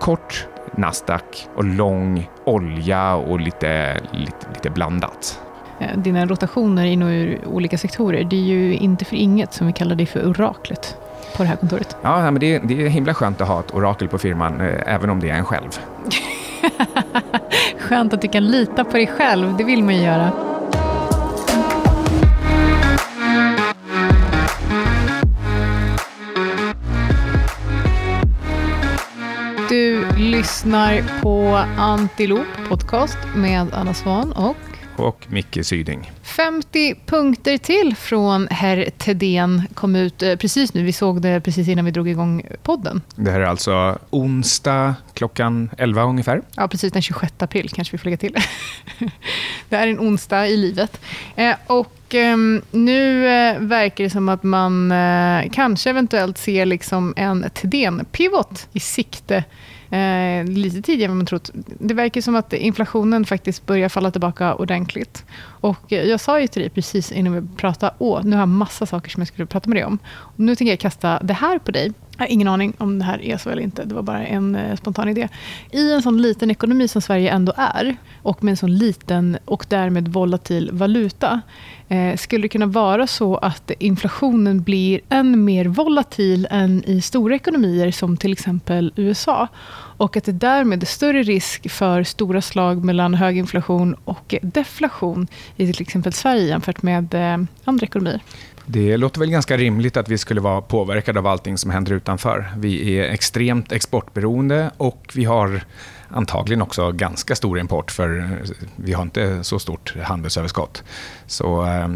kort Nasdaq och lång olja och lite, lite, lite blandat. Eh, dina rotationer inom olika sektorer, det är ju inte för inget som vi kallar dig för oraklet på det här kontoret. Ja, men det, det är himla skönt att ha ett orakel på firman, eh, även om det är en själv. Skönt att du kan lita på dig själv, det vill man ju göra. Lyssnar på Antilop podcast med Anna Svan och och Micke Syding. 50 punkter till från herr Tedén kom ut eh, precis nu. Vi såg det precis innan vi drog igång podden. Det här är alltså onsdag klockan 11 ungefär. Ja, precis. Den 26 april kanske vi får lägga till. det är en onsdag i livet. Eh, och ehm, nu eh, verkar det som att man kanske eventuellt ser liksom en Thedéen-pivot i sikte eh, lite tidigare än man trott. Det verkar som att inflationen faktiskt börjar falla tillbaka ordentligt. Och jag sa ju till dig precis innan vi pratade, åh, nu har jag massa saker som jag skulle prata med dig om. Och nu tänker jag kasta det här på dig. Jag har ingen aning om det här är så eller inte. Det var bara en eh, spontan idé. I en sån liten ekonomi som Sverige ändå är och med en sån liten och därmed volatil valuta eh, skulle det kunna vara så att inflationen blir än mer volatil än i stora ekonomier som till exempel USA och att det därmed är större risk för stora slag mellan hög inflation och deflation i till exempel Sverige jämfört med eh, andra ekonomier. Det låter väl ganska rimligt att vi skulle vara påverkade av allting som händer utanför. Vi är extremt exportberoende och vi har antagligen också ganska stor import för eh, vi har inte så stort handelsöverskott. Så eh,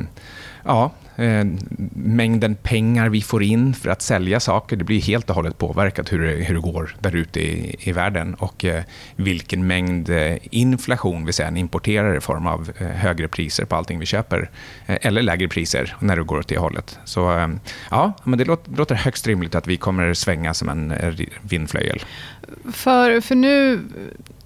ja, eh, mängden pengar vi får in för att sälja saker, det blir helt och hållet påverkat hur det, hur det går där ute i, i världen och eh, vilken mängd eh, inflation vi sen importerar i form av eh, högre priser på allting vi köper eh, eller lägre priser när det går åt det hållet. Så eh, ja, men det låter, låter högst rimligt att vi kommer svänga som en eh, vindflöjel. För, för nu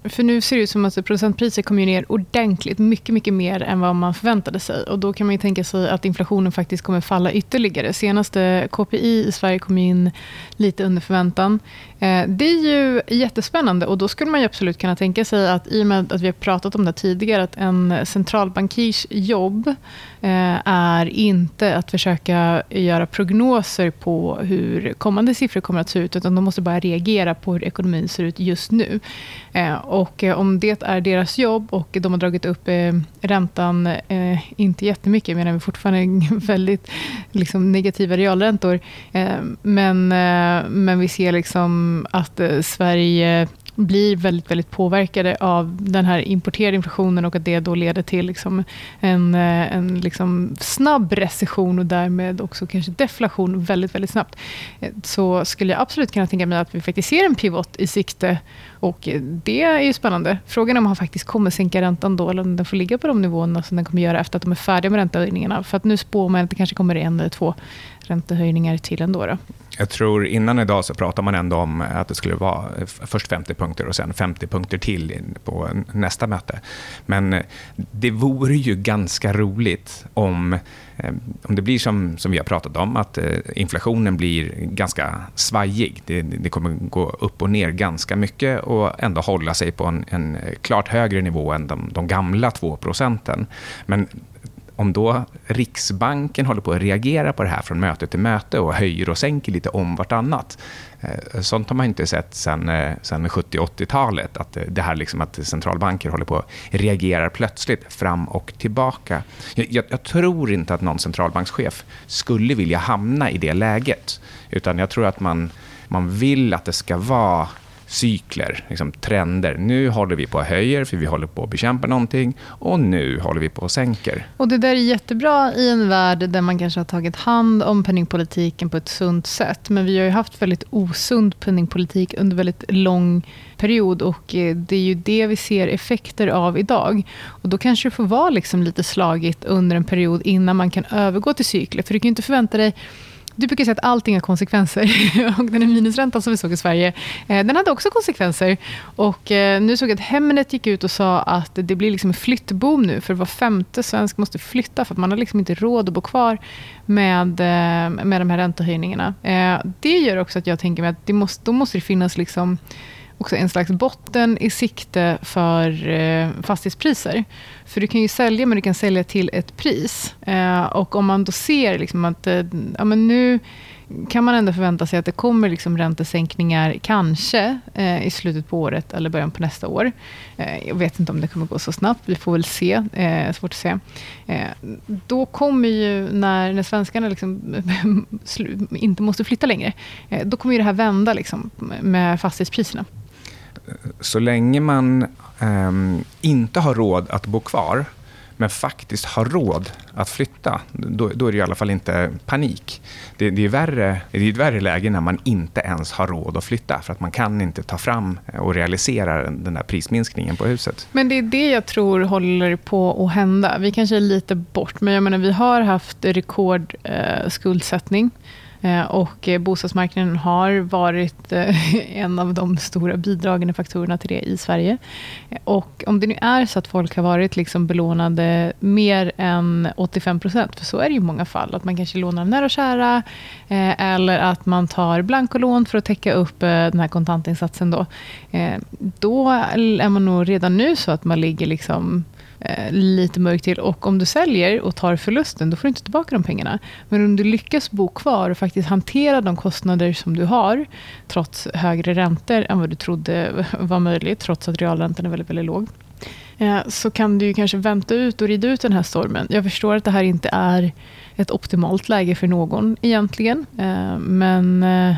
för nu ser det ut som att producentpriser kommer ner ordentligt, mycket, mycket mer än vad man förväntade sig. Och då kan man ju tänka sig att inflationen faktiskt kommer falla ytterligare. Senaste KPI i Sverige kom in lite under förväntan. Eh, det är ju jättespännande och då skulle man absolut kunna tänka sig att i och med att vi har pratat om det tidigare, att en centralbankirs jobb Eh, är inte att försöka göra prognoser på hur kommande siffror kommer att se ut, utan de måste bara reagera på hur ekonomin ser ut just nu. Eh, och eh, om det är deras jobb och de har dragit upp räntan, inte jättemycket, medan vi fortfarande väldigt liksom, negativa realräntor, men, men vi ser liksom att Sverige blir väldigt, väldigt påverkade av den här importerade inflationen och att det då leder till liksom en, eh, en liksom snabb recession och därmed också kanske deflation väldigt, väldigt snabbt. Eh, så skulle jag absolut kunna tänka mig att vi faktiskt ser en pivot i sikte och det är ju spännande. Frågan är om han faktiskt kommer sänka räntan då eller om den får ligga på de nivåerna som den kommer göra efter att de är färdiga med räntehöjningarna. För att nu spår man att det kanske kommer en eller två räntehöjningar till ändå. Då. Jag tror innan idag så pratade man ändå om att det skulle vara först 50 punkter och sen 50 punkter till på nästa möte. Men eh, det vore ju ganska roligt om, Eh, om det blir som, som vi har pratat om, att eh, inflationen blir ganska svajig. Det, det kommer gå upp och ner ganska mycket och ändå hålla sig på en, en klart högre nivå än de, de gamla 2 procenten. Men om då Riksbanken håller på att reagera på det här från möte till möte och höjer och sänker lite om vartannat. Eh, sånt har man inte sett sen, eh, sen 70-80-talet. Att eh, det här liksom att centralbanker håller på att reagera plötsligt fram och tillbaka. Jag, jag, tror inte att någon centralbankschef skulle vilja hamna i det läget. Utan jag tror att man, man vill att det ska vara cykler, liksom trender. Nu håller vi på att höjer för vi håller på att bekämpa någonting och nu håller vi på att sänker. Och det där är jättebra i en värld där man kanske har tagit hand om penningpolitiken på ett sunt sätt. Men vi har ju haft väldigt osund penningpolitik under väldigt lång period och eh, det är ju det vi ser effekter av idag. Och då kanske det får vara liksom lite slagigt under en period innan man kan övergå till cykler. För du kan ju inte förvänta dig du brukar säga att allting har konsekvenser. och den här minusräntan som vi såg i Sverige, eh, den hade också konsekvenser. Och eh, nu såg jag att Hemnet gick ut och sa att det blir liksom en flyttboom nu. För var femte svensk måste flytta för att man har liksom inte råd att bo kvar med, eh, med de här räntehöjningarna. Det gör också att jag tänker mig att det måste, då måste det finnas liksom också en slags botten i sikte för eh, fastighetspriser. För du kan ju sälja, men du kan sälja till ett pris. Eh, och om man då ser liksom att eh, ja, men nu kan man ändå förvänta sig att det kommer liksom räntesänkningar, kanske eh, i slutet på året eller början på nästa år. Eh, jag vet inte om det kommer gå så snabbt, vi får väl se. Eh, svårt att se. Eh, då kommer ju, när, när svenskarna liksom inte måste flytta längre, eh, då kommer ju det här vända liksom, med fastighetspriserna. Så länge man eh, inte har råd att bo kvar men faktiskt har råd att flytta, då, då är det i alla fall inte panik. Det, det, är värre, det är ett värre läge när man inte ens har råd att flytta, för att man kan inte ta fram och realisera den där prisminskningen på huset. Men det är det jag tror håller på att hända. Vi kanske är lite bort, men jag menar, vi har haft rekordskuldsättning. Eh, Eh, och eh, bostadsmarknaden har varit eh, en av de stora bidragande faktorerna till det i Sverige. Och om det nu är så att folk har varit liksom belånade mer än 85 procent, för så är det i många fall, att man kanske lånar nära och kära, eller att man tar blankolån för att täcka upp den här kontantinsatsen. Då, då är man nog redan nu så att man ligger liksom eh, lite mörkt till. Och om du säljer och tar förlusten, då får du inte tillbaka de pengarna. Men om du lyckas bo kvar och faktiskt hantera de kostnader som du har, trots högre räntor än vad du trodde var möjligt, trots att realräntan är väldigt, väldigt låg, eh, så kan du kanske vänta ut och rida ut den här stormen. Jag förstår att det här inte är ett optimalt läge för någon egentligen. Eh, men eh,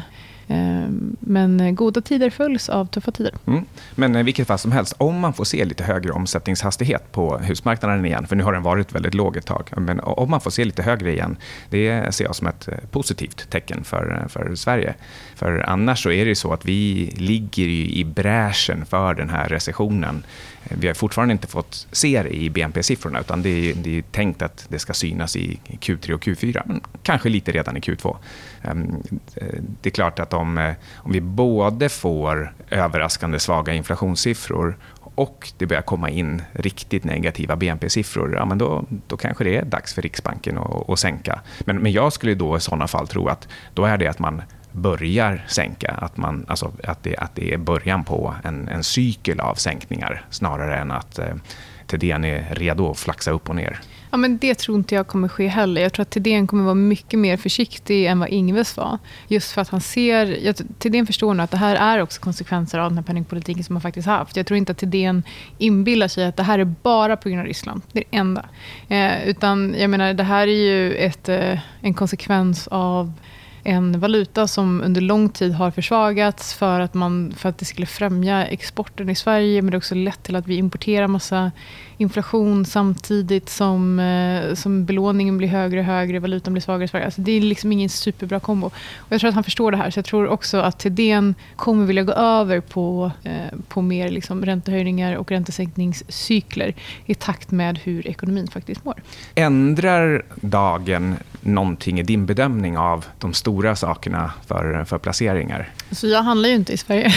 Ehm, men eh, goda tider följs av tuffa tider. Mm. Men i vilket fall som helst, om man får se lite högre omsättningshastighet på husmarknaden igen, för nu har den varit väldigt låg ett tag, men om man får se lite högre igen, det ser jag som ett eh, positivt tecken för, för Sverige. För annars så är det så att vi ligger i bräschen för den här recessionen. Vi har fortfarande inte fått se det i BNP-siffrorna, utan det är, det är tänkt att det ska synas i Q3 och Q4, men kanske lite redan i Q2. Ehm, eh, det är klart att om, eh, om vi både får överraskande svaga inflationssiffror och det börjar komma in riktigt negativa BNP-siffror, ja, men då, då kanske det är dags för Riksbanken att, att sänka. Men, men jag skulle då i sådana fall tro att då är det att man börjar sänka. Att, man, alltså, att, det, att det är början på en, en cykel av sänkningar snarare än att eh, Thedéen är redo att flaxa upp och ner. Ja, men det tror inte jag kommer ske heller. Jag tror att Thedéen kommer vara mycket mer försiktig än vad Ingves var. Just för att han ser... Thedéen förstår nu att det här är också konsekvenser av den här penningpolitiken som man faktiskt haft. Jag tror inte att Thedéen inbillar sig att det här är bara på grund av Ryssland. Det är det enda. Eh, utan jag menar, det här är ju ett, eh, en konsekvens av en valuta som under lång tid har försvagats för att, man, för att det skulle främja exporten i Sverige. Men det har också lett till att vi importerar massa inflation samtidigt som, eh, som belåningen blir högre och högre, valutan blir svagare och svagare. Alltså det är liksom ingen superbra kombo. Och jag tror att han förstår det här. Så jag tror också att Thedéen kommer vilja gå över på, eh, på mer liksom räntehöjningar och räntesänkningscykler i takt med hur ekonomin faktiskt mår. Ändrar dagen någonting i din bedömning av de stora sakerna för, för placeringar? Så jag handlar ju inte i Sverige.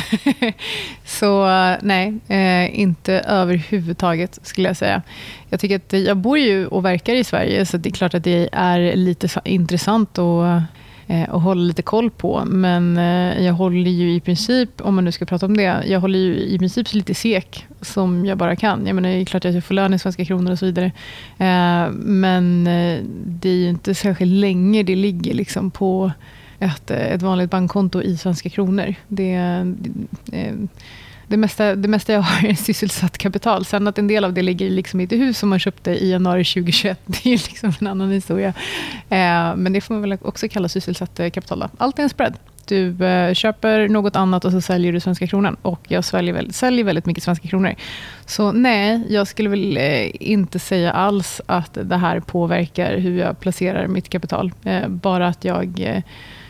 så nej, eh, inte överhuvudtaget skulle jag säga. Jag tycker att jag bor ju och verkar i Sverige, så det är klart att det är lite intressant eh, att eh, och hålla lite koll på. Men eh, jag håller ju i princip, om man nu ska prata om det, jag håller ju i princip lite sek som jag bara kan. Jag menar, det är klart att jag får lön i svenska kronor och så vidare. Eh, men eh, det är ju inte särskilt länge det ligger liksom på ett, ett vanligt bankkonto i svenska kronor. Det, det, det, mesta, det mesta jag har är sysselsatt kapital. Sen att en del av det ligger liksom i ett hus som man köpte i januari 2021, det är liksom en annan historia. Eh, men det får man väl också kalla sysselsatt eh, kapital. Då. Allt är en spread. Du köper något annat och så säljer du svenska kronan. Och jag säljer, väldigt, säljer väldigt mycket svenska kronor. Så nej, jag skulle väl inte säga alls att det här påverkar hur jag placerar mitt kapital. Bara att jag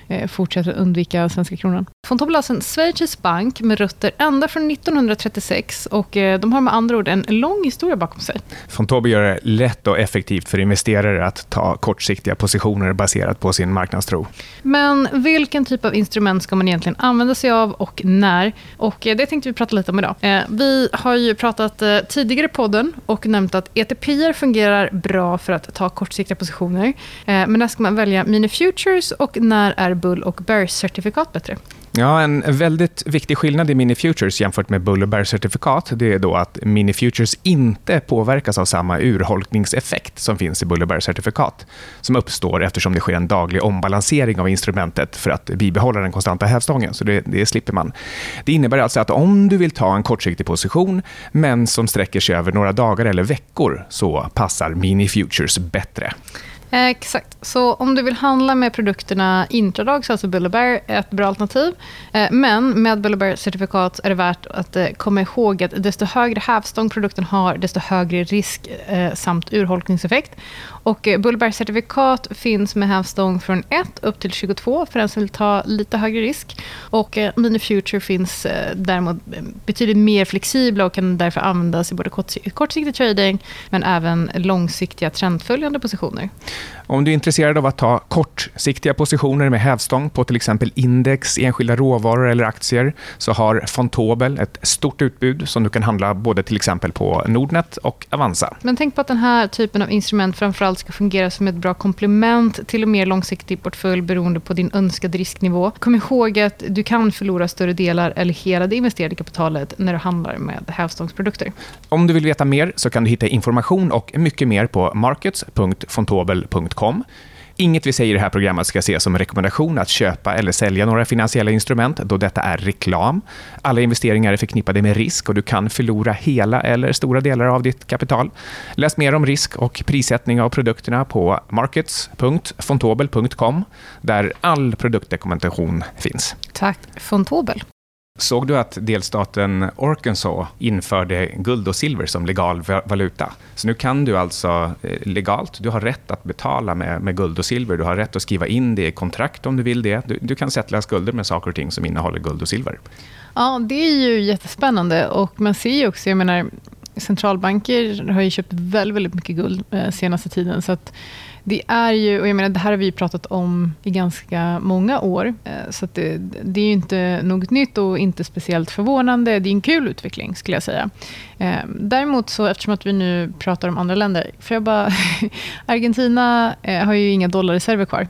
Eh, fortsätter undvika svenska kronan. Fontobel är alltså en schweizisk bank med rötter ända från 1936 och eh, de har med andra ord en lång historia bakom sig. Fontobel gör det lätt och effektivt för investerare att ta kortsiktiga positioner baserat på sin marknadstro. Men vilken typ av instrument ska man egentligen använda sig av och när? Och eh, det tänkte vi prata lite om idag. Vi har ju pratat tidigare i podden och nämnt att ETP fungerar bra för att ta kortsiktiga positioner. Men när ska man välja mini futures och när är bull och bear certifikat bättre? Ja, en väldigt viktig skillnad i Mini Futures jämfört med Bull och Bear-certifikat det är då att Mini Futures inte påverkas av samma urholkningseffekt som finns i Bull och Bear-certifikat som uppstår eftersom det sker en daglig ombalansering av instrumentet för att bibehålla den konstanta hävstången. Så det, det slipper man. Det innebär alltså att om du vill ta en kortsiktig position men som sträcker sig över några dagar eller veckor så passar Mini Futures bättre. Eh, exakt. Så om du vill handla med produkterna intradag så är alltså Bullabär ett bra alternativ. Eh, men med Bullabär-certifikat är det värt att eh, komma ihåg att desto högre hävstång produkten har, desto högre risk samt urholkningseffekt. Och eh, Bullberg-certifikat finns med hävstång från 1 upp till 22 för den som vill ta lite högre risk. Och eh, Mini Future finns eh, däremot betydligt mer flexibla och kan därför användas i både kortsiktig trading men även långsiktiga trendföljande positioner. Om du är intresserad av att ta kortsiktiga positioner med hävstång på till exempel index, enskilda råvaror eller aktier så har Fontobel ett stort utbud som du kan handla både till exempel på Nordnet och Avanza. Men tänk på att den här typen av instrument framförallt ska fungera som ett bra komplement till en mer långsiktig portfölj beroende på din önskade risknivå. Kom ihåg att du kan förlora större delar eller hela det investerade kapitalet när du handlar med hävstångsprodukter. Om du vill veta mer så kan du hitta information och mycket mer på markets.fontobel.com Finansiellt.com. Inget vi säger i det här programmet ska ses som en rekommendation att köpa eller sälja några finansiella instrument, då detta är reklam. Alla investeringar är förknippade med risk och du kan förlora hela eller stora delar av ditt kapital. Läs mer om risk och prissättning av produkterna på markets.fontobel.com, där all produktdokumentation finns. Tack, Fontobel. Såg du att delstaten Arkansas införde guld och silver som legal valuta? Så nu kan du alltså eh, legalt, du har rätt att betala med, med guld och silver. Du har rätt att skriva in det i kontrakt om du vill det. Du, du kan sätta skulder med saker och ting som innehåller guld och silver. Ja, det är ju jättespännande och man ser ju också, jag menar, centralbanker har ju köpt väldigt, väldigt mycket guld eh, senaste tiden. Så att det är ju, och jag menar, det här har vi pratat om i ganska många år. Eh, så det, det, är inte något nytt och inte speciellt förvånande. Det är en kul utveckling, skulle jag säga. Eh, däremot, så, eftersom att vi nu pratar om andra länder, för jag bara... Argentina eh, har ju inga dollarreserver kvar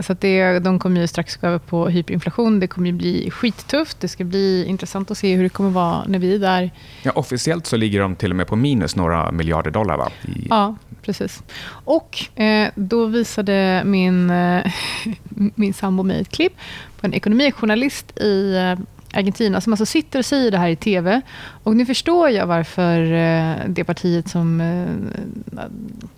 så att det, de kommer ju strax gå över på hyperinflation. Det kommer bli skittufft. Det ska bli intressant att se hur det kommer vara när vi är där. Ja, officiellt så ligger de till och med på minus några miljarder dollar. Va? I... Ja, precis. Och eh, då visade min, eh, min sambo mig ett klipp på en ekonomijournalist i eh, Argentina som alltså sitter och säger det här i tv. Och nu förstår jag varför eh, det partiet som, eh,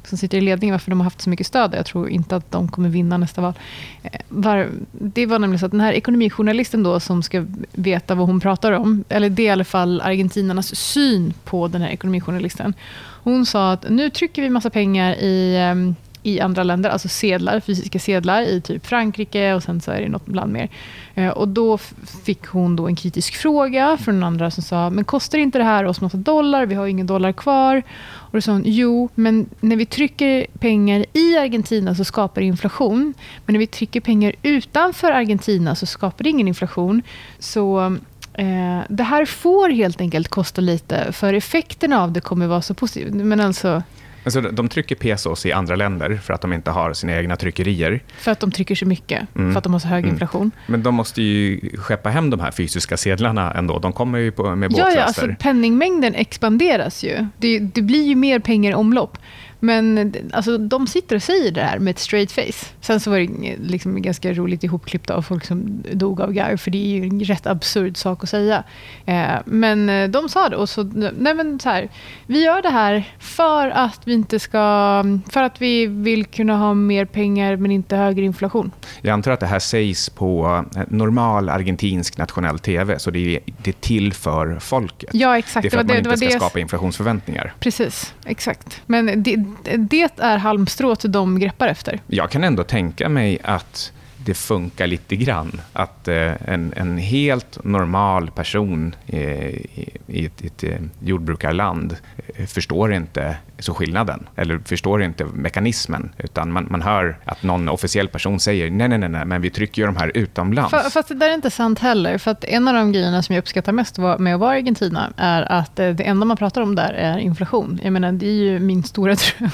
som sitter i ledningen, varför de har haft så mycket stöd. Jag tror inte att de kommer vinna nästa val. Eh, var, det var nämligen så att den här ekonomijournalisten då som ska veta vad hon pratar om, eller det är i alla fall argentinarnas syn på den här ekonomijournalisten. Hon sa att nu trycker vi massa pengar i ehm, i andra länder, alltså sedlar, fysiska sedlar i typ Frankrike och sen så är det något land mer. Eh, och då fick hon då en kritisk fråga från andra som sa, men kostar inte det här oss massa dollar? Vi har ju ingen dollar kvar. Och då sa hon, jo, men när vi trycker pengar i Argentina så skapar det inflation. Men när vi trycker pengar utanför Argentina så skapar det ingen inflation. Så eh, det här får helt enkelt kosta lite, för effekterna av det kommer vara så positiva. Men alltså, Alltså, de trycker pesos i andra länder för att de inte har sina egna tryckerier. För att de trycker så mycket, mm. för att de har så hög mm. inflation. Men de måste ju skeppa hem de här fysiska sedlarna ändå. De kommer ju på, med båtlaster. Ja, ja alltså, penningmängden expanderas ju. Det, det blir ju mer pengar i omlopp. Men alltså, de sitter och säger det här med ett straight face. Sen så var det liksom ganska roligt ihopklippt av folk som dog av garv, för det är ju en rätt absurd sak att säga. Eh, men eh, de sa det och så, nej men så här, vi gör det här för att vi inte ska, för att vi vill kunna ha mer pengar men inte högre inflation. Jag antar att det här sägs på eh, normal argentinsk nationell tv, så det är, det är till för folket. Ja, exakt. Det är för att man inte ska det. skapa inflationsförväntningar. Precis, exakt. Men det, det är halmstrået de greppar efter. Jag kan ändå tänka mig att det funkar lite grann. Att eh, en, en helt normal person eh, i, i ett, ett eh, jordbrukarland eh, förstår inte så skillnaden, eller förstår inte mekanismen, utan man, man hör att någon officiell person säger nej, nej, nej, nej men vi trycker ju de här utomlands. För, fast det där är inte sant heller, för att en av de grejerna som jag uppskattar mest med att vara i Argentina är att eh, det enda man pratar om där är inflation. Jag menar, det är ju min stora dröm.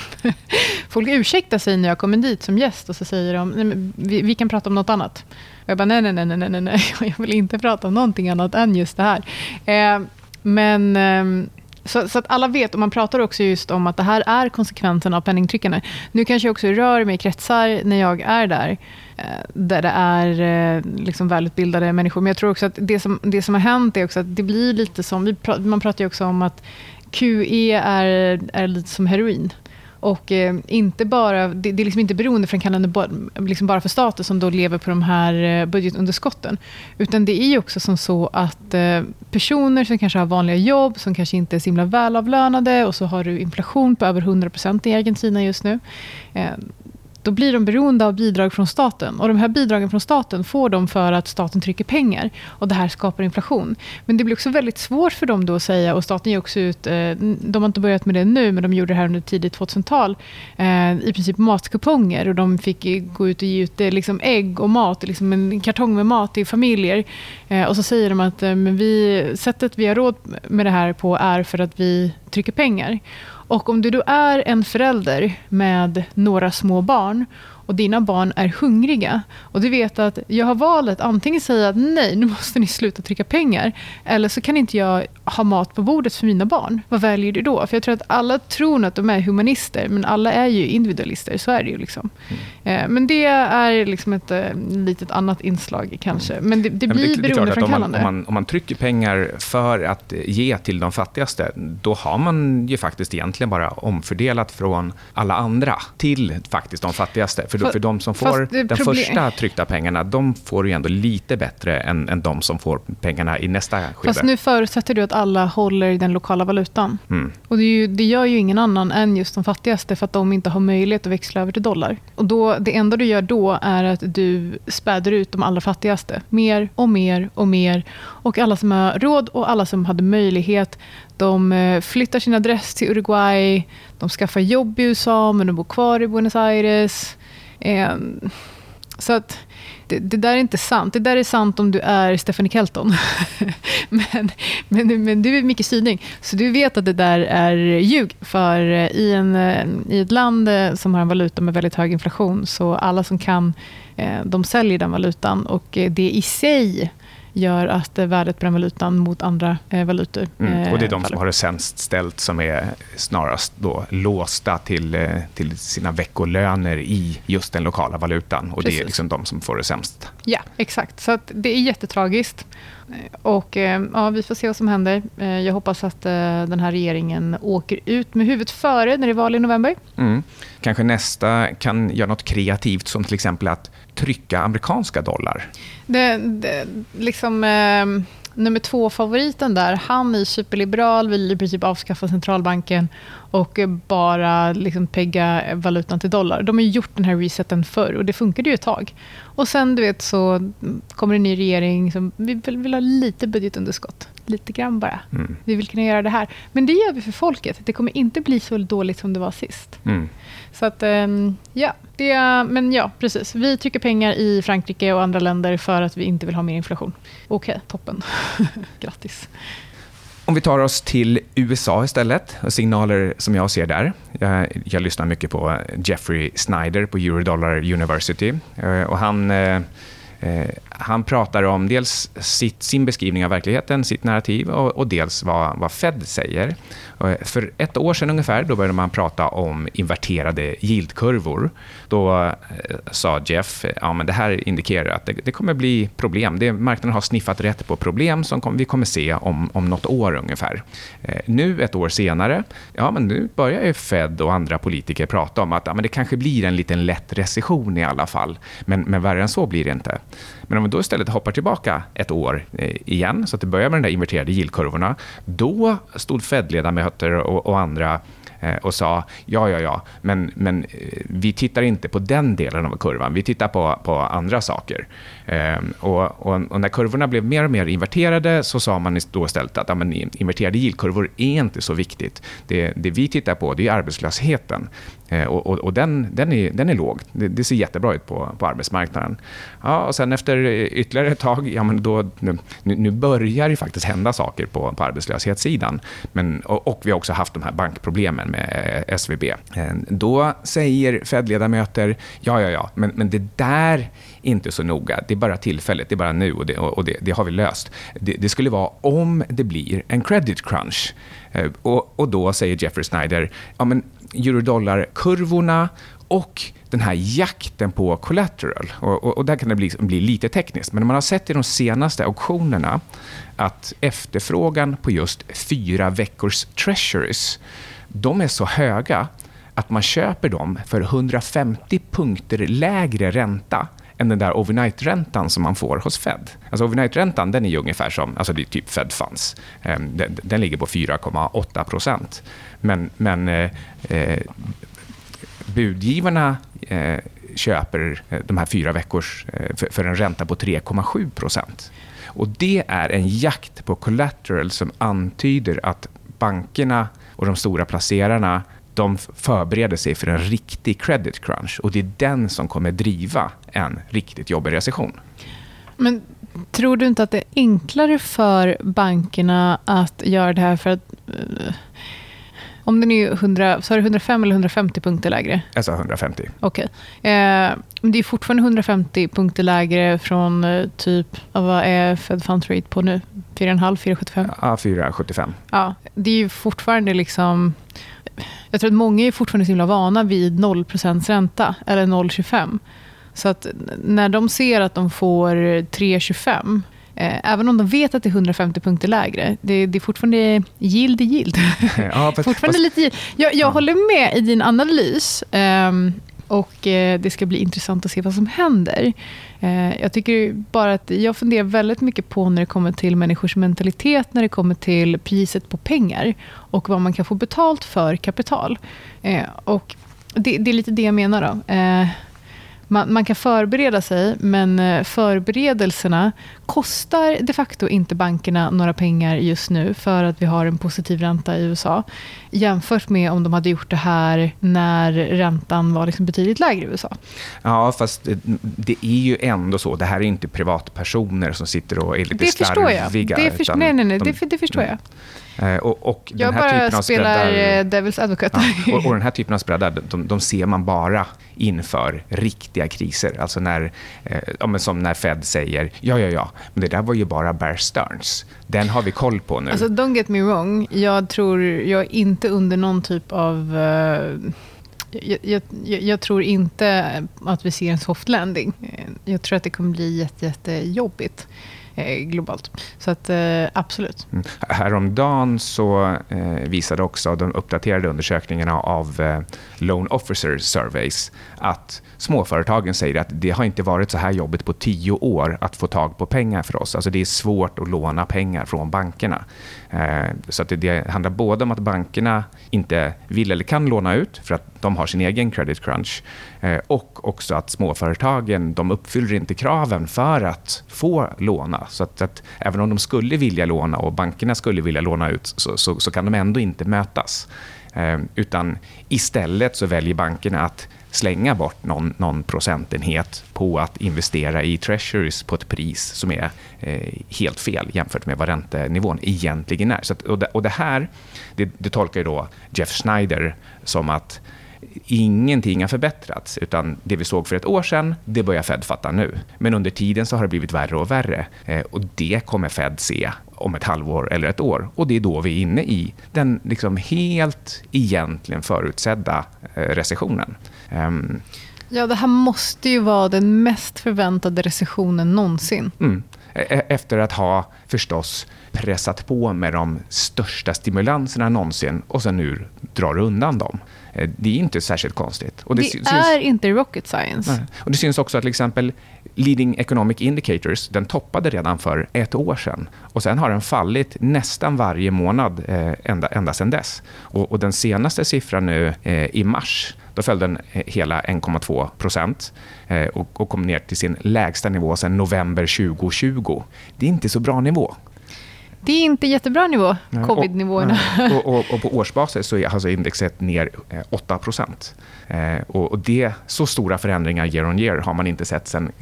Folk ursäktar sig när jag kommer dit som gäst och så säger de, nej, vi, vi kan prata prata om något annat. Och jag bara, nej, nej, nej, nej, nej, nej, jag vill inte prata om någonting annat än just det här. Eh, men... Eh, så, så, att alla vet, och man pratar också just om att det här är konsekvensen av penningtryckande. Nu kanske jag också rör mig i kretsar när jag är där, eh, där det är eh, liksom välutbildade människor. Men jag tror också att det som, det som har hänt är också att det blir lite som, man pratar ju också om att QE är, är lite som heroin. Och eh, inte bara, det, det, är liksom inte beroendeframkallande liksom bara för staten som då lever på de här eh, budgetunderskotten. Utan det är också som så att eh, personer som kanske har vanliga jobb, som kanske inte är så himla välavlönade och så har du inflation på över 100% i Argentina just nu. Eh, då blir de beroende av bidrag från staten. Och De här bidragen från staten får de för att staten trycker pengar. Och Det här skapar inflation. Men det blir också väldigt svårt för dem då att säga, och staten ger också ut, eh, de har inte börjat med det nu, men de gjorde det här under tidigt 2000-tal, eh, i princip matkuponger. Och De fick gå ut och ge ut eh, liksom ägg och mat, liksom en kartong med mat till familjer. Och så säger de att men vi, sättet vi har råd med det här på är för att vi trycker pengar. Och om du då är en förälder med några små barn och dina barn är hungriga och du vet att jag har valet antingen säga att nej, nu måste ni sluta trycka pengar eller så kan inte jag ha mat på bordet för mina barn. Vad väljer du då? För jag tror att alla tror att de är humanister men alla är ju individualister, så är det ju. Liksom. Mm. Eh, men det är liksom ett eh, litet annat inslag kanske. Mm. Men det, det blir beroendeframkallande. Om, om, man, om man trycker pengar för att ge till de fattigaste, då har man ju faktiskt egentligen bara omfördelat från alla andra till faktiskt de fattigaste. För, för, för de som får de problem... första tryckta pengarna, de får ju ändå lite bättre än, än de som får pengarna i nästa skede. Fast nu förutsätter du att alla håller i den lokala valutan. Mm. Och det, ju, det, gör ju ingen annan än just de fattigaste för att de inte har möjlighet att växla över till dollar. Och då, det enda du gör då är att du späder ut de allra fattigaste. Mer och mer och mer. Och alla som har råd och alla som hade möjlighet de eh, flyttar sin adress till Uruguay, de skaffar jobb i USA men de bor kvar i Buenos Aires. Ehm, så att det, det, där är inte sant. Det där är sant om du är Stephanie Kelton. men, men, men du är Micke Syding, så du vet att det där är ljug. För eh, i, en, eh, i ett land eh, som har en valuta med väldigt hög inflation, så alla som kan, de säljer den valutan. Och det i sig gör att värdet på den valutan mot andra eh, valutor mm. Och det är de faller. som har det sämst ställt som är snarast då låsta till, eh, till sina veckolöner i just den lokala valutan. Och Precis. Det är liksom de som får det sämst. Ja, exakt. Så det är jättetragiskt. Och eh, ja, Vi får se vad som händer. Jag hoppas att den här regeringen åker ut med huvudet före när det är val i november. Mm. Kanske nästa kan göra något kreativt som till exempel att trycka amerikanska dollar. Det, det, liksom, eh, nummer två-favoriten där, han är superliberal, vill i princip avskaffa centralbanken och bara liksom pegga valutan till dollar. De har gjort den här reseten förr och det funkade ju ett tag. Och sen du vet så kommer en ny regering som vill, vill ha lite budgetunderskott. Lite grann bara. Mm. Vi vill kunna göra det här. Men det gör vi för folket. Det kommer inte bli så dåligt som det var sist. Mm. Så att, ehm, ja. Det, men ja, precis. Vi trycker pengar i Frankrike och andra länder för att vi inte vill ha mer inflation. Okej, okay, toppen. Grattis. Om vi tar oss till USA istället, signaler som jag ser där. Jag, jag lyssnar mycket på Jeffrey Snyder på Eurodollar University. Eh, och han eh, han pratar om dels sitt, sin beskrivning av verkligheten, sitt narrativ och, och dels vad, vad Fed säger. Eh, för ett år sedan ungefär då började man prata om inverterade yieldkurvor. Då eh, sa Jeff eh, ja det här indikerar att det, det kommer bli problem. Det, marknaden har sniffat rätt på problem som kom, vi kommer se om, om något år ungefär. Nu, ett år senare, ja, men nu börjar ju Fed och andra politiker prata om att ja, men det kanske blir en liten lätt recession i alla fall. Men, men värre än så blir det inte. Men om vi då istället hoppar tillbaka ett år eh, igen, så att det börjar med de där inverterade yieldkurvorna, då stod Fed-ledamöter och, och andra eh, och sa ja, ja, ja, men, men eh, vi tittar inte på den delen av kurvan, vi tittar på, på andra saker. Ehm, och, och, och, när kurvorna blev mer och mer inverterade så sa man då istället att ja, men inverterade yieldkurvor är inte så viktigt. Det, det vi tittar på det är arbetslösheten. Eh, och, och, och, den, den, är, den är låg. Det, det, ser jättebra ut på, på arbetsmarknaden. Ja, och sen efter ytterligare ett tag, ja, men då, nu, nu börjar det faktiskt hända saker på, på arbetslöshetssidan. Men, och, och vi har också haft de här bankproblemen med eh, SVB. Ehm, då säger Fed-ledamöter, ja, ja, ja, men, men det där inte så noga. Det är bara tillfälligt, det är bara nu och det, och det, det har vi löst. Det, det, skulle vara om det blir en credit crunch. Eh, och, och då säger Jeffrey Snyder, ja men eurodollarkurvorna och den här jakten på collateral. Och, och, och där kan det bli, bli, lite tekniskt, men man har sett i de senaste auktionerna att efterfrågan på just fyra veckors treasuries, de är så höga att man köper dem för 150 punkter lägre ränta än den där overnight-räntan som man får hos Fed. Alltså overnight-räntan den är ju ungefär som alltså det är typ Fed funds. Ehm, den, den ligger på 4,8 procent. Men, men eh, eh budgivarna eh, köper eh, de här fyra veckors eh, för, för en ränta på 3,7 procent. Och det är en jakt på collateral som antyder att bankerna och de stora placerarna de förbereder sig för en riktig credit crunch. Och Det är den som kommer driva en riktigt jobbig recession. Men tror du inte att det är enklare för bankerna att göra det här för att eh, om den är 100, så är det 105 eller 150 punkter lägre? Jag sa 150. Okej. Okay. Eh, det är fortfarande 150 punkter lägre från eh, typ, vad är Fed Funds Rate på nu? 4,5, 4,75? Ja, 4,75. Ja, det är ju fortfarande liksom... Jag tror att många är fortfarande så himla vana vid 0% ränta, eller 0,25. Så att när de ser att de får 3,25 Eh, även om de vet att det är 150 punkter lägre. Det, det är fortfarande yield i yield. Ja, fast, fortfarande fast, lite yield. Jag, jag ja. håller med i din analys. Um, och eh, Det ska bli intressant att se vad som händer. Eh, jag tycker bara att jag funderar väldigt mycket på när det kommer till människors mentalitet, när det kommer till priset på pengar och vad man kan få betalt för kapital. Eh, och det, det, är lite det jag menar. Då. Man, man, kan förbereda sig, men eh, förberedelserna kostar de facto inte bankerna några pengar just nu för att vi har en positiv ränta i USA jämfört med om de hade gjort det här när räntan var liksom betydligt lägre i USA. Ja, fast det är ju ändå så. Det här är inte privatpersoner som sitter och är lite det slarviga. Det förstår jag. nej, nej, nej. De, det, det förstår jag. Eh, och, och jag bara spelar eh, Devils Advocate. Ja, och, och, den här typen av spreadar de, de, ser man bara inför riktiga kriser. Alltså när, eh, ja, som när Fed säger ja, ja, ja, men det där var ju bara Bear Stearns. Den har vi koll på nu. Alltså, don't get me wrong. Jag tror jag är inte under någon typ av... Uh, jag, jag, jag, tror inte att vi ser en soft landing. Jag tror att det kommer bli jätte, jättejobbigt. Eh, globalt. Så att, eh, absolut. Mm. Häromdagen så eh, visade också de uppdaterade undersökningarna av eh, Loan Officer Surveys att småföretagen säger att det har inte varit så här jobbigt på tio år att få tag på pengar för oss. Alltså det är svårt att låna pengar från bankerna. Eh, så att det, det handlar både om att bankerna inte vill eller kan låna ut för att de har sin egen credit crunch eh, och också att småföretagen de uppfyller inte kraven för att få låna. Så att, att även om de skulle vilja låna och bankerna skulle vilja låna ut så, så, så kan de ändå inte mötas. Eh, utan istället så väljer bankerna att slänga bort någon, någon procentenhet på att investera i treasuries på ett pris som är eh, helt fel jämfört med vad räntenivån egentligen är. Så att, och, det, och det här det, det tolkar då Jeff Schneider som att ingenting har förbättrats. Utan det vi såg för ett år sedan, det börjar Fed fatta nu. Men under tiden så har det blivit värre och värre. Eh, och det kommer Fed se om ett halvår eller ett år. Och det är då vi är inne i den liksom helt egentligen förutsedda eh, recessionen. Um, ja, det här måste ju vara den mest förväntade recessionen någonsin. Mm. E-, e-, efter att ha förstås pressat på med de största stimulanserna någonsin och sen nu drar undan dem. Eh, det är inte särskilt konstigt. Och det, det syns, är inte rocket science. Nej. Och det syns också att till exempel Leading Economic Indicators den toppade redan för ett år sedan. Och Sen har den fallit nästan varje månad eh, ända, ända sedan dess. Och, och den senaste siffran nu eh, i mars då föll den eh, hela 1,2 procent eh, och, och kom ner till sin lägsta nivå sedan november 2020. Det är inte så bra nivå. Det är inte jättebra nivå, covid-nivåerna. Och, och, och, på årsbasis så är alltså indexet ner 8 Eh, och, och det, så stora förändringar year on year har man inte sett sedan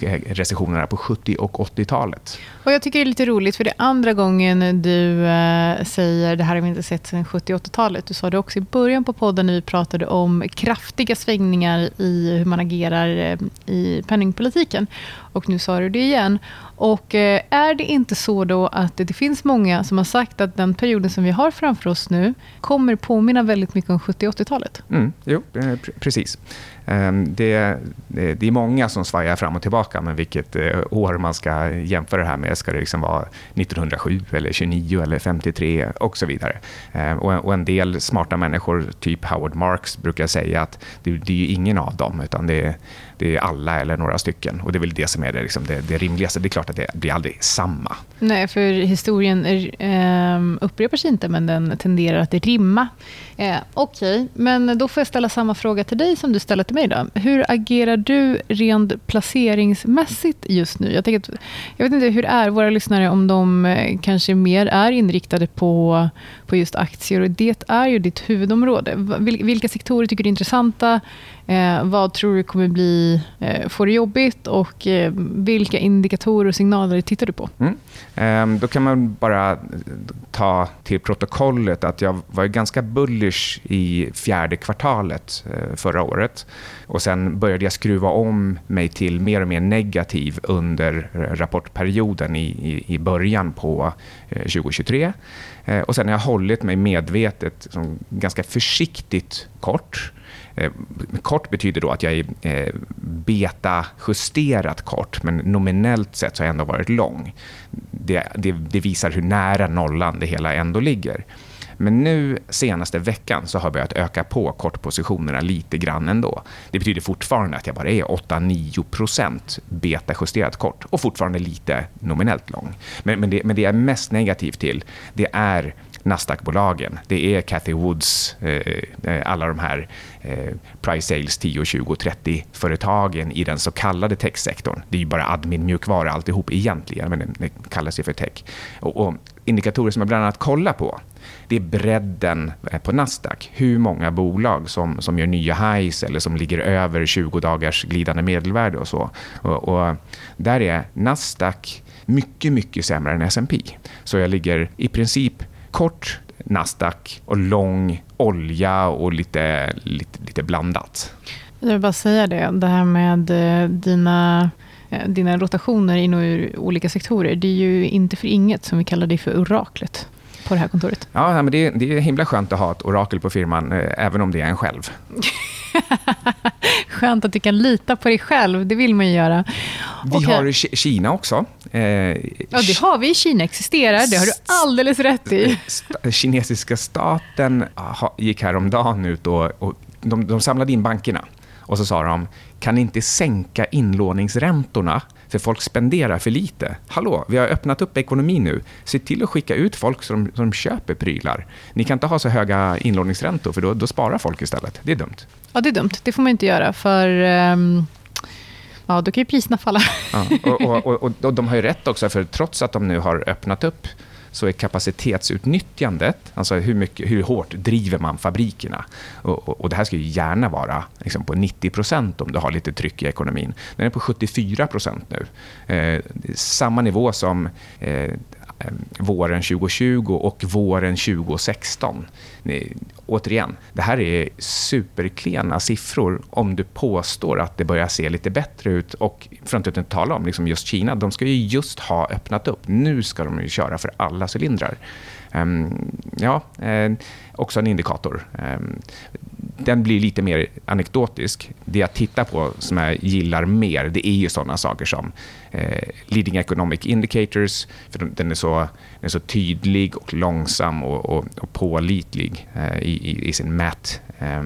eh, recessionerna på 70 och 80-talet. Och jag tycker det är lite roligt, för det är andra gången du eh, säger det här har vi inte sett sedan 70 och 80-talet. Du sa det också i början på podden när vi pratade om kraftiga svängningar i hur man agerar eh, i penningpolitiken. Och nu sa du det igen. Och eh, är det inte så då att det finns många som har sagt att den perioden som vi har framför oss nu kommer påminna väldigt mycket om 70 och 80-talet? Mm, jo, eh, precis. Ehm, det, eh, det, är många som svajar fram och tillbaka med vilket eh, år man ska jämföra det här med. Ska det liksom vara 1907, eller 29 eller 53 och så vidare. Ehm, och en del smarta människor, typ Howard Marks, brukar säga att det, det är ingen av dem, utan det är, det är alla eller några stycken. Och Det är väl det som är det, liksom det, det rimligaste. Det är klart att det blir aldrig samma. Nej, för historien är, eh, upprepar sig inte, men den tenderar att rimma. Eh, Okej, okay. men då får jag ställa samma fråga till dig som du ställde till mig. Då. Hur agerar du rent placeringsmässigt just nu? Jag, tänker att, jag vet inte hur är våra lyssnare, om de eh, kanske mer är inriktade på, på just aktier. Och det är ju ditt huvudområde. Vilka sektorer tycker du är intressanta? Eh, vad tror du kommer bli, eh, få det jobbigt och eh, vilka indikatorer och signaler tittar du på? Mm. Eh, då kan man bara ta till protokollet att jag var ganska bullish i fjärde kvartalet eh, förra året. Och Sen började jag skruva om mig till mer och mer negativ under eh, rapportperioden i, i, i början på eh, 2023. Eh, och Sen har jag hållit mig medvetet ganska försiktigt kort Eh, kort betyder då att jag är eh, beta-justerat kort, men nominellt sett så har jag ändå varit lång. Det, det, det, visar hur nära nollan det hela ändå ligger. Men nu senaste veckan så har jag börjat öka på kortpositionerna lite grann ändå. Det betyder fortfarande att jag bara är 8-9 beta-justerat kort och fortfarande lite nominellt lång. Men, men, det, men det jag är mest negativ till, det är Nasdaq-bolagen. Det är Cathy Woods, eh, eh, alla de här eh, price sales 10, 20, 30-företagen i den så kallade techsektorn. Det är ju bara admin-mjukvara alltihop egentligen, men det kallas ju för tech. Och, och indikatorer som jag bland annat kollar på det är bredden eh, på Nasdaq. Hur många bolag som, som gör nya highs eller som ligger över 20 dagars glidande medelvärde och så. Och, och där är Nasdaq mycket, mycket sämre än S&P. Så jag ligger i princip kort Nasdaq och lång olja och lite, lite, lite blandat. Jag vill bara säga det, det här med eh, dina, eh, dina rotationer inom olika sektorer. Det är ju inte för inget som vi kallar dig för oraklet på det här kontoret. Ja, men det, det är himla skönt att ha ett orakel på firman, eh, även om det är en själv. Skönt att du kan lita på dig själv, det vill man ju göra. Vi okay. har Kina också. Eh, ja, det har vi. Kina existerar, det har du alldeles rätt i. Kinesiska staten gick häromdagen ut och, och de, de samlade in bankerna. Och så sa de, kan ni inte sänka inlåningsräntorna för folk spenderar för lite. Hallå, vi har öppnat upp ekonomin nu. Se till att skicka ut folk som, som köper prylar. Ni kan inte ha så höga inlåningsräntor, för då, då sparar folk istället. Det är dumt. Ja, det är dumt. Det får man inte göra, för um, ja, då kan ju priserna falla. Ja, och, och, och, och, de har ju rätt också, för trots att de nu har öppnat upp så är kapacitetsutnyttjandet, alltså hur, mycket, hur hårt driver man fabrikerna? Och, och, och det här ska ju gärna vara liksom på 90% om du har lite tryck i ekonomin. Den är på 74% nu. Eh, samma nivå som Eh, eh våren 2020 och våren 2016. Återigen, det här är superklena siffror om du påstår att det börjar se lite bättre ut. Och för att inte tala om liksom just Kina, de ska ju just ha öppnat upp. Nu ska de ju köra för alla cylindrar. Um, ja, eh, också en indikator. Um, den blir lite mer anekdotisk. Det jag tittar på som jag gillar mer, det är ju sådana saker som eh, leading economic indicators, för den är så, den är så tydlig och långsam och, och, och pålitlig eh, i, i, sin mät, eh,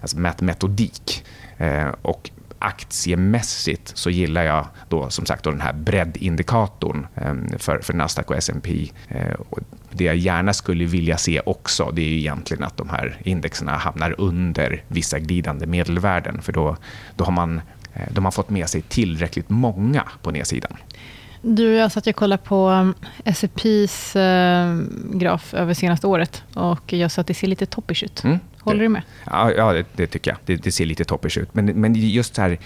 alltså mätmetodik. Eh, och aktiemässigt så gillar jag då som sagt då den här breddindikatorn ehm, för, för Nasdaq och S&P. Eh, det jag gärna skulle vilja se också det är egentligen att de här indexerna hamnar under vissa glidande medelvärden för då, då har man, eh, de har fått med sig tillräckligt många på nedsidan. Du, jag satt och kollade på um, S&P's uh, graf över senaste året och jag sa att det ser lite toppish ut. Mm. Håller det, du med? Ja, ja det, det, tycker jag. Det, det, ser lite toppish ut. Men, men just så här,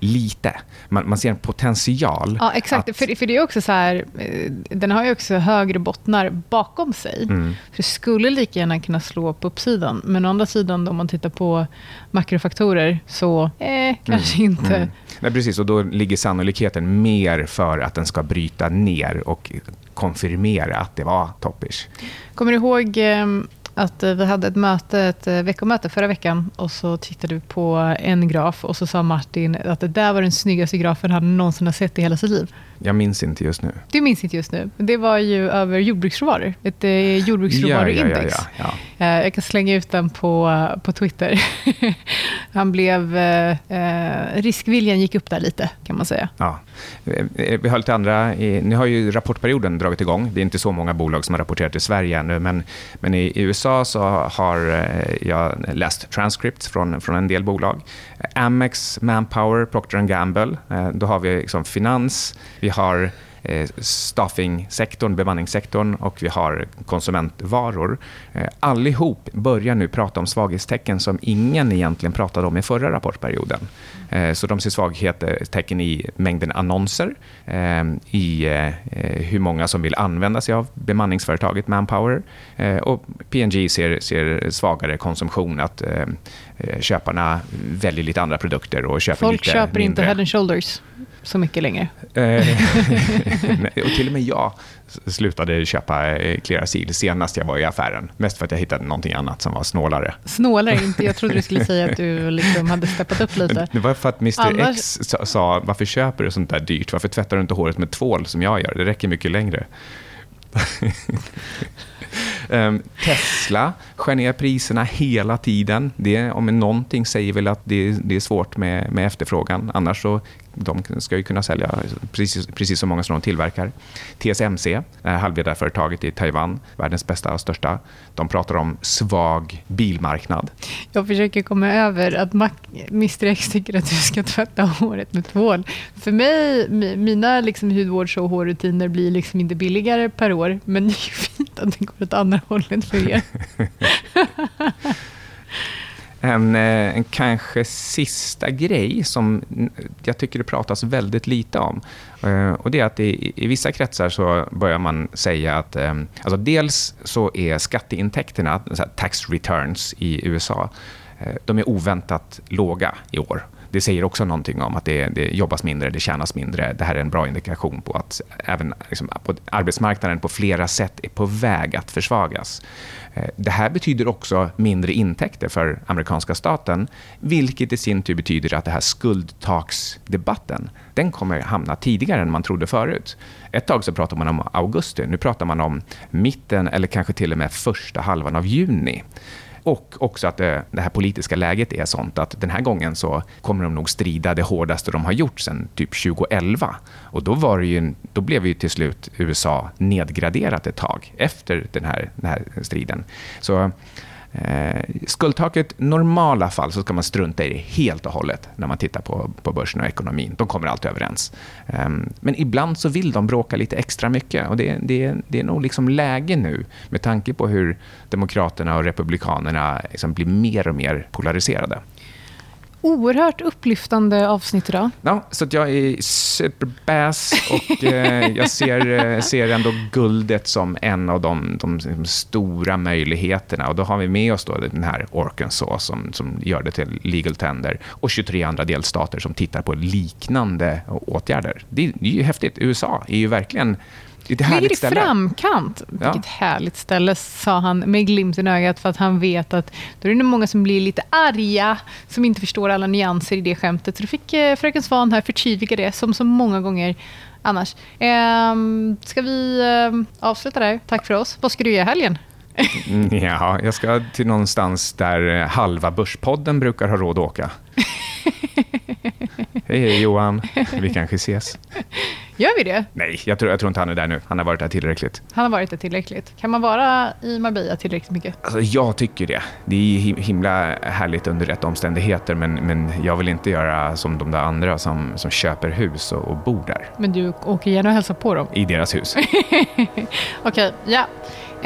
lite. Man, man ser en potential. Ja, exakt. Att... För, för det är också så här, eh, den har ju också högre bottnar bakom sig. Mm. Det skulle lika gärna kunna slå på uppsidan. Men å andra sidan, om man tittar på makrofaktorer, så eh, kanske mm. inte. Nej, precis. Och då ligger sannolikheten mer för att den ska bryta ner och konfirmera att det var toppish. Kommer du ihåg ehm, att eh, vi hade ett möte, ett eh, veckomöte förra veckan och så tittade vi på en graf och så sa Martin att det där var den snyggaste grafen han någonsin har sett i hela sitt liv. Jag minns inte just nu. Du minns inte just nu. Det var ju över jordbruksråvaror. Ett eh, jordbruksråvaruindex. Ja, ja, ja, jag kan slänga ut den på, på Twitter. Han blev... Eh, eh, riskviljan gick upp där lite, kan man säga. Ja. Vi har lite andra... Nu har ju rapportperioden dragit igång. Det är inte så många bolag som har rapporterat i Sverige ännu, men, men i USA så har eh, jag läst transcripts från, från en del bolag. Amex, Manpower, Procter Gamble. Eh, då har vi liksom finans, vi har eh, staffingsektorn, bemanningssektorn och vi har konsumentvaror. Allihop börjar nu prata om svaghetstecken som ingen egentligen pratade om i förra rapportperioden. Eh, så de ser svaghetstecken i mängden annonser, i hur många som vill använda sig av bemanningsföretaget Manpower och PNG ser, ser svagare konsumtion, att köparna väljer lite andra produkter och köper Folk lite köper mindre. inte Head and Shoulders så mycket längre. Eh, och till och med jag slutade köpa eh, Clearasil senast jag var i affären. Mest för att jag hittade någonting annat som var snålare. Snålare? Inte. Jag trodde du skulle säga att du liksom hade steppat upp lite. Det var för att Mr Annars... X sa, varför köper du sånt där dyrt? Varför tvättar du inte håret med tvål som jag gör? Det räcker mycket längre. um, Tesla skär ner priserna hela tiden. Det, om någonting säger väl att det, det är svårt med, med efterfrågan. Annars så de ska ju kunna sälja precis, precis så många som de tillverkar. TSMC, halvledarföretaget i Taiwan, världens bästa och största, de pratar om svag bilmarknad. Jag försöker komma över att Mr X tycker att du ska tvätta håret med tvål. För mig, mina liksom hudvårds och hårrutiner blir liksom inte billigare per år, men det är fint att det går åt andra hållet för er. En, eh, en kanske sista grej som jag tycker det pratas väldigt lite om. Eh, och det är att i, i vissa kretsar så börjar man säga att eh, alltså dels så är skatteintäkterna, tax returns i USA, de är oväntat låga i år. Det säger också någonting om att det, det jobbas mindre, det tjänas mindre. Det här är en bra indikation på att även liksom, på arbetsmarknaden på flera sätt är på väg att försvagas. Eh, det här betyder också mindre intäkter för amerikanska staten, vilket i sin tur betyder att det här skuldtaksdebatten, den kommer hamna tidigare än man trodde förut. Ett tag så pratade man om augusti, nu pratar man om mitten eller kanske till och med första halvan av juni. Och också att det, det, här politiska läget är sånt att den här gången så kommer de nog strida det hårdaste de har gjort sedan typ 2011. Och då, var ju, då blev ju till slut USA nedgraderat ett tag efter den här, den här striden. Så Eh, skuldtaket, normala fall så ska man strunta i det helt och hållet när man tittar på, på börsen och ekonomin. De kommer alltid överens. Eh, men ibland så vill de bråka lite extra mycket och det, det, det är nog liksom läge nu med tanke på hur Demokraterna och Republikanerna liksom blir mer och mer polariserade oerhört upplyftande avsnitt idag. Ja, så jag är superbass och eh, jag ser, eh, ser ändå guldet som en av de, de, de, stora möjligheterna. Och då har vi med oss då den här Arkansas som, som gör det till legal tender och 23 andra delstater som tittar på liknande åtgärder. Det, det är ju häftigt. USA är ju verkligen det är Ligger i ställe. framkant. Ja. Vilket härligt ställe, sa han med glimten i ögat, för att han vet att då är det nog många som blir lite arga, som inte förstår alla nyanser i det skämtet. Så då fick eh, fröken Svan här förtydliga det, som så många gånger annars. Eh, ska vi eh, avsluta där? Tack för oss. Vad ska du göra i helgen? Mm, ja, jag ska till någonstans där eh, halva Börspodden brukar ha råd att åka. hej, hej Johan. Vi kanske ses. Gör vi det? Nej, jag tror, jag tror inte han är där nu. Han har varit där tillräckligt. Han har varit där tillräckligt. Kan man vara i Marbella tillräckligt mycket? Alltså, jag tycker det. Det är himla härligt under rätt omständigheter, men, men jag vill inte göra som de där andra som, som köper hus och, och bor där. Men du åker gärna och hälsar på dem? I deras hus. Okej, okay, ja.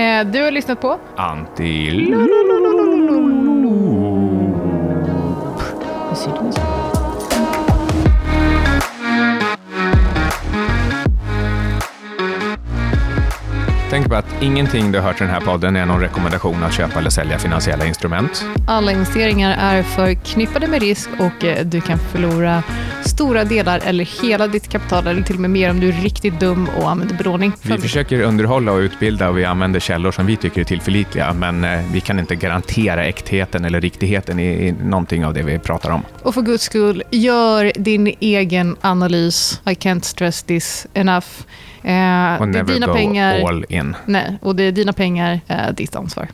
Eh, du har lyssnat på? Anti... på att ingenting du hört i den här podden är någon rekommendation att köpa eller sälja finansiella instrument. Alla investeringar är förknippade med risk och eh, du kan förlora stora delar eller hela ditt kapital eller till och med mer om du är riktigt dum och använder belåning. Vi försöker underhålla och utbilda och vi använder källor som vi tycker är tillförlitliga men eh, vi kan inte garantera äktheten eller riktigheten i, i någonting av det vi pratar om. Och för guds skull, gör din egen analys. I can't stress this enough. Eh, och never dina go pengar, all in. Nej, och det är dina pengar, eh, ditt ansvar.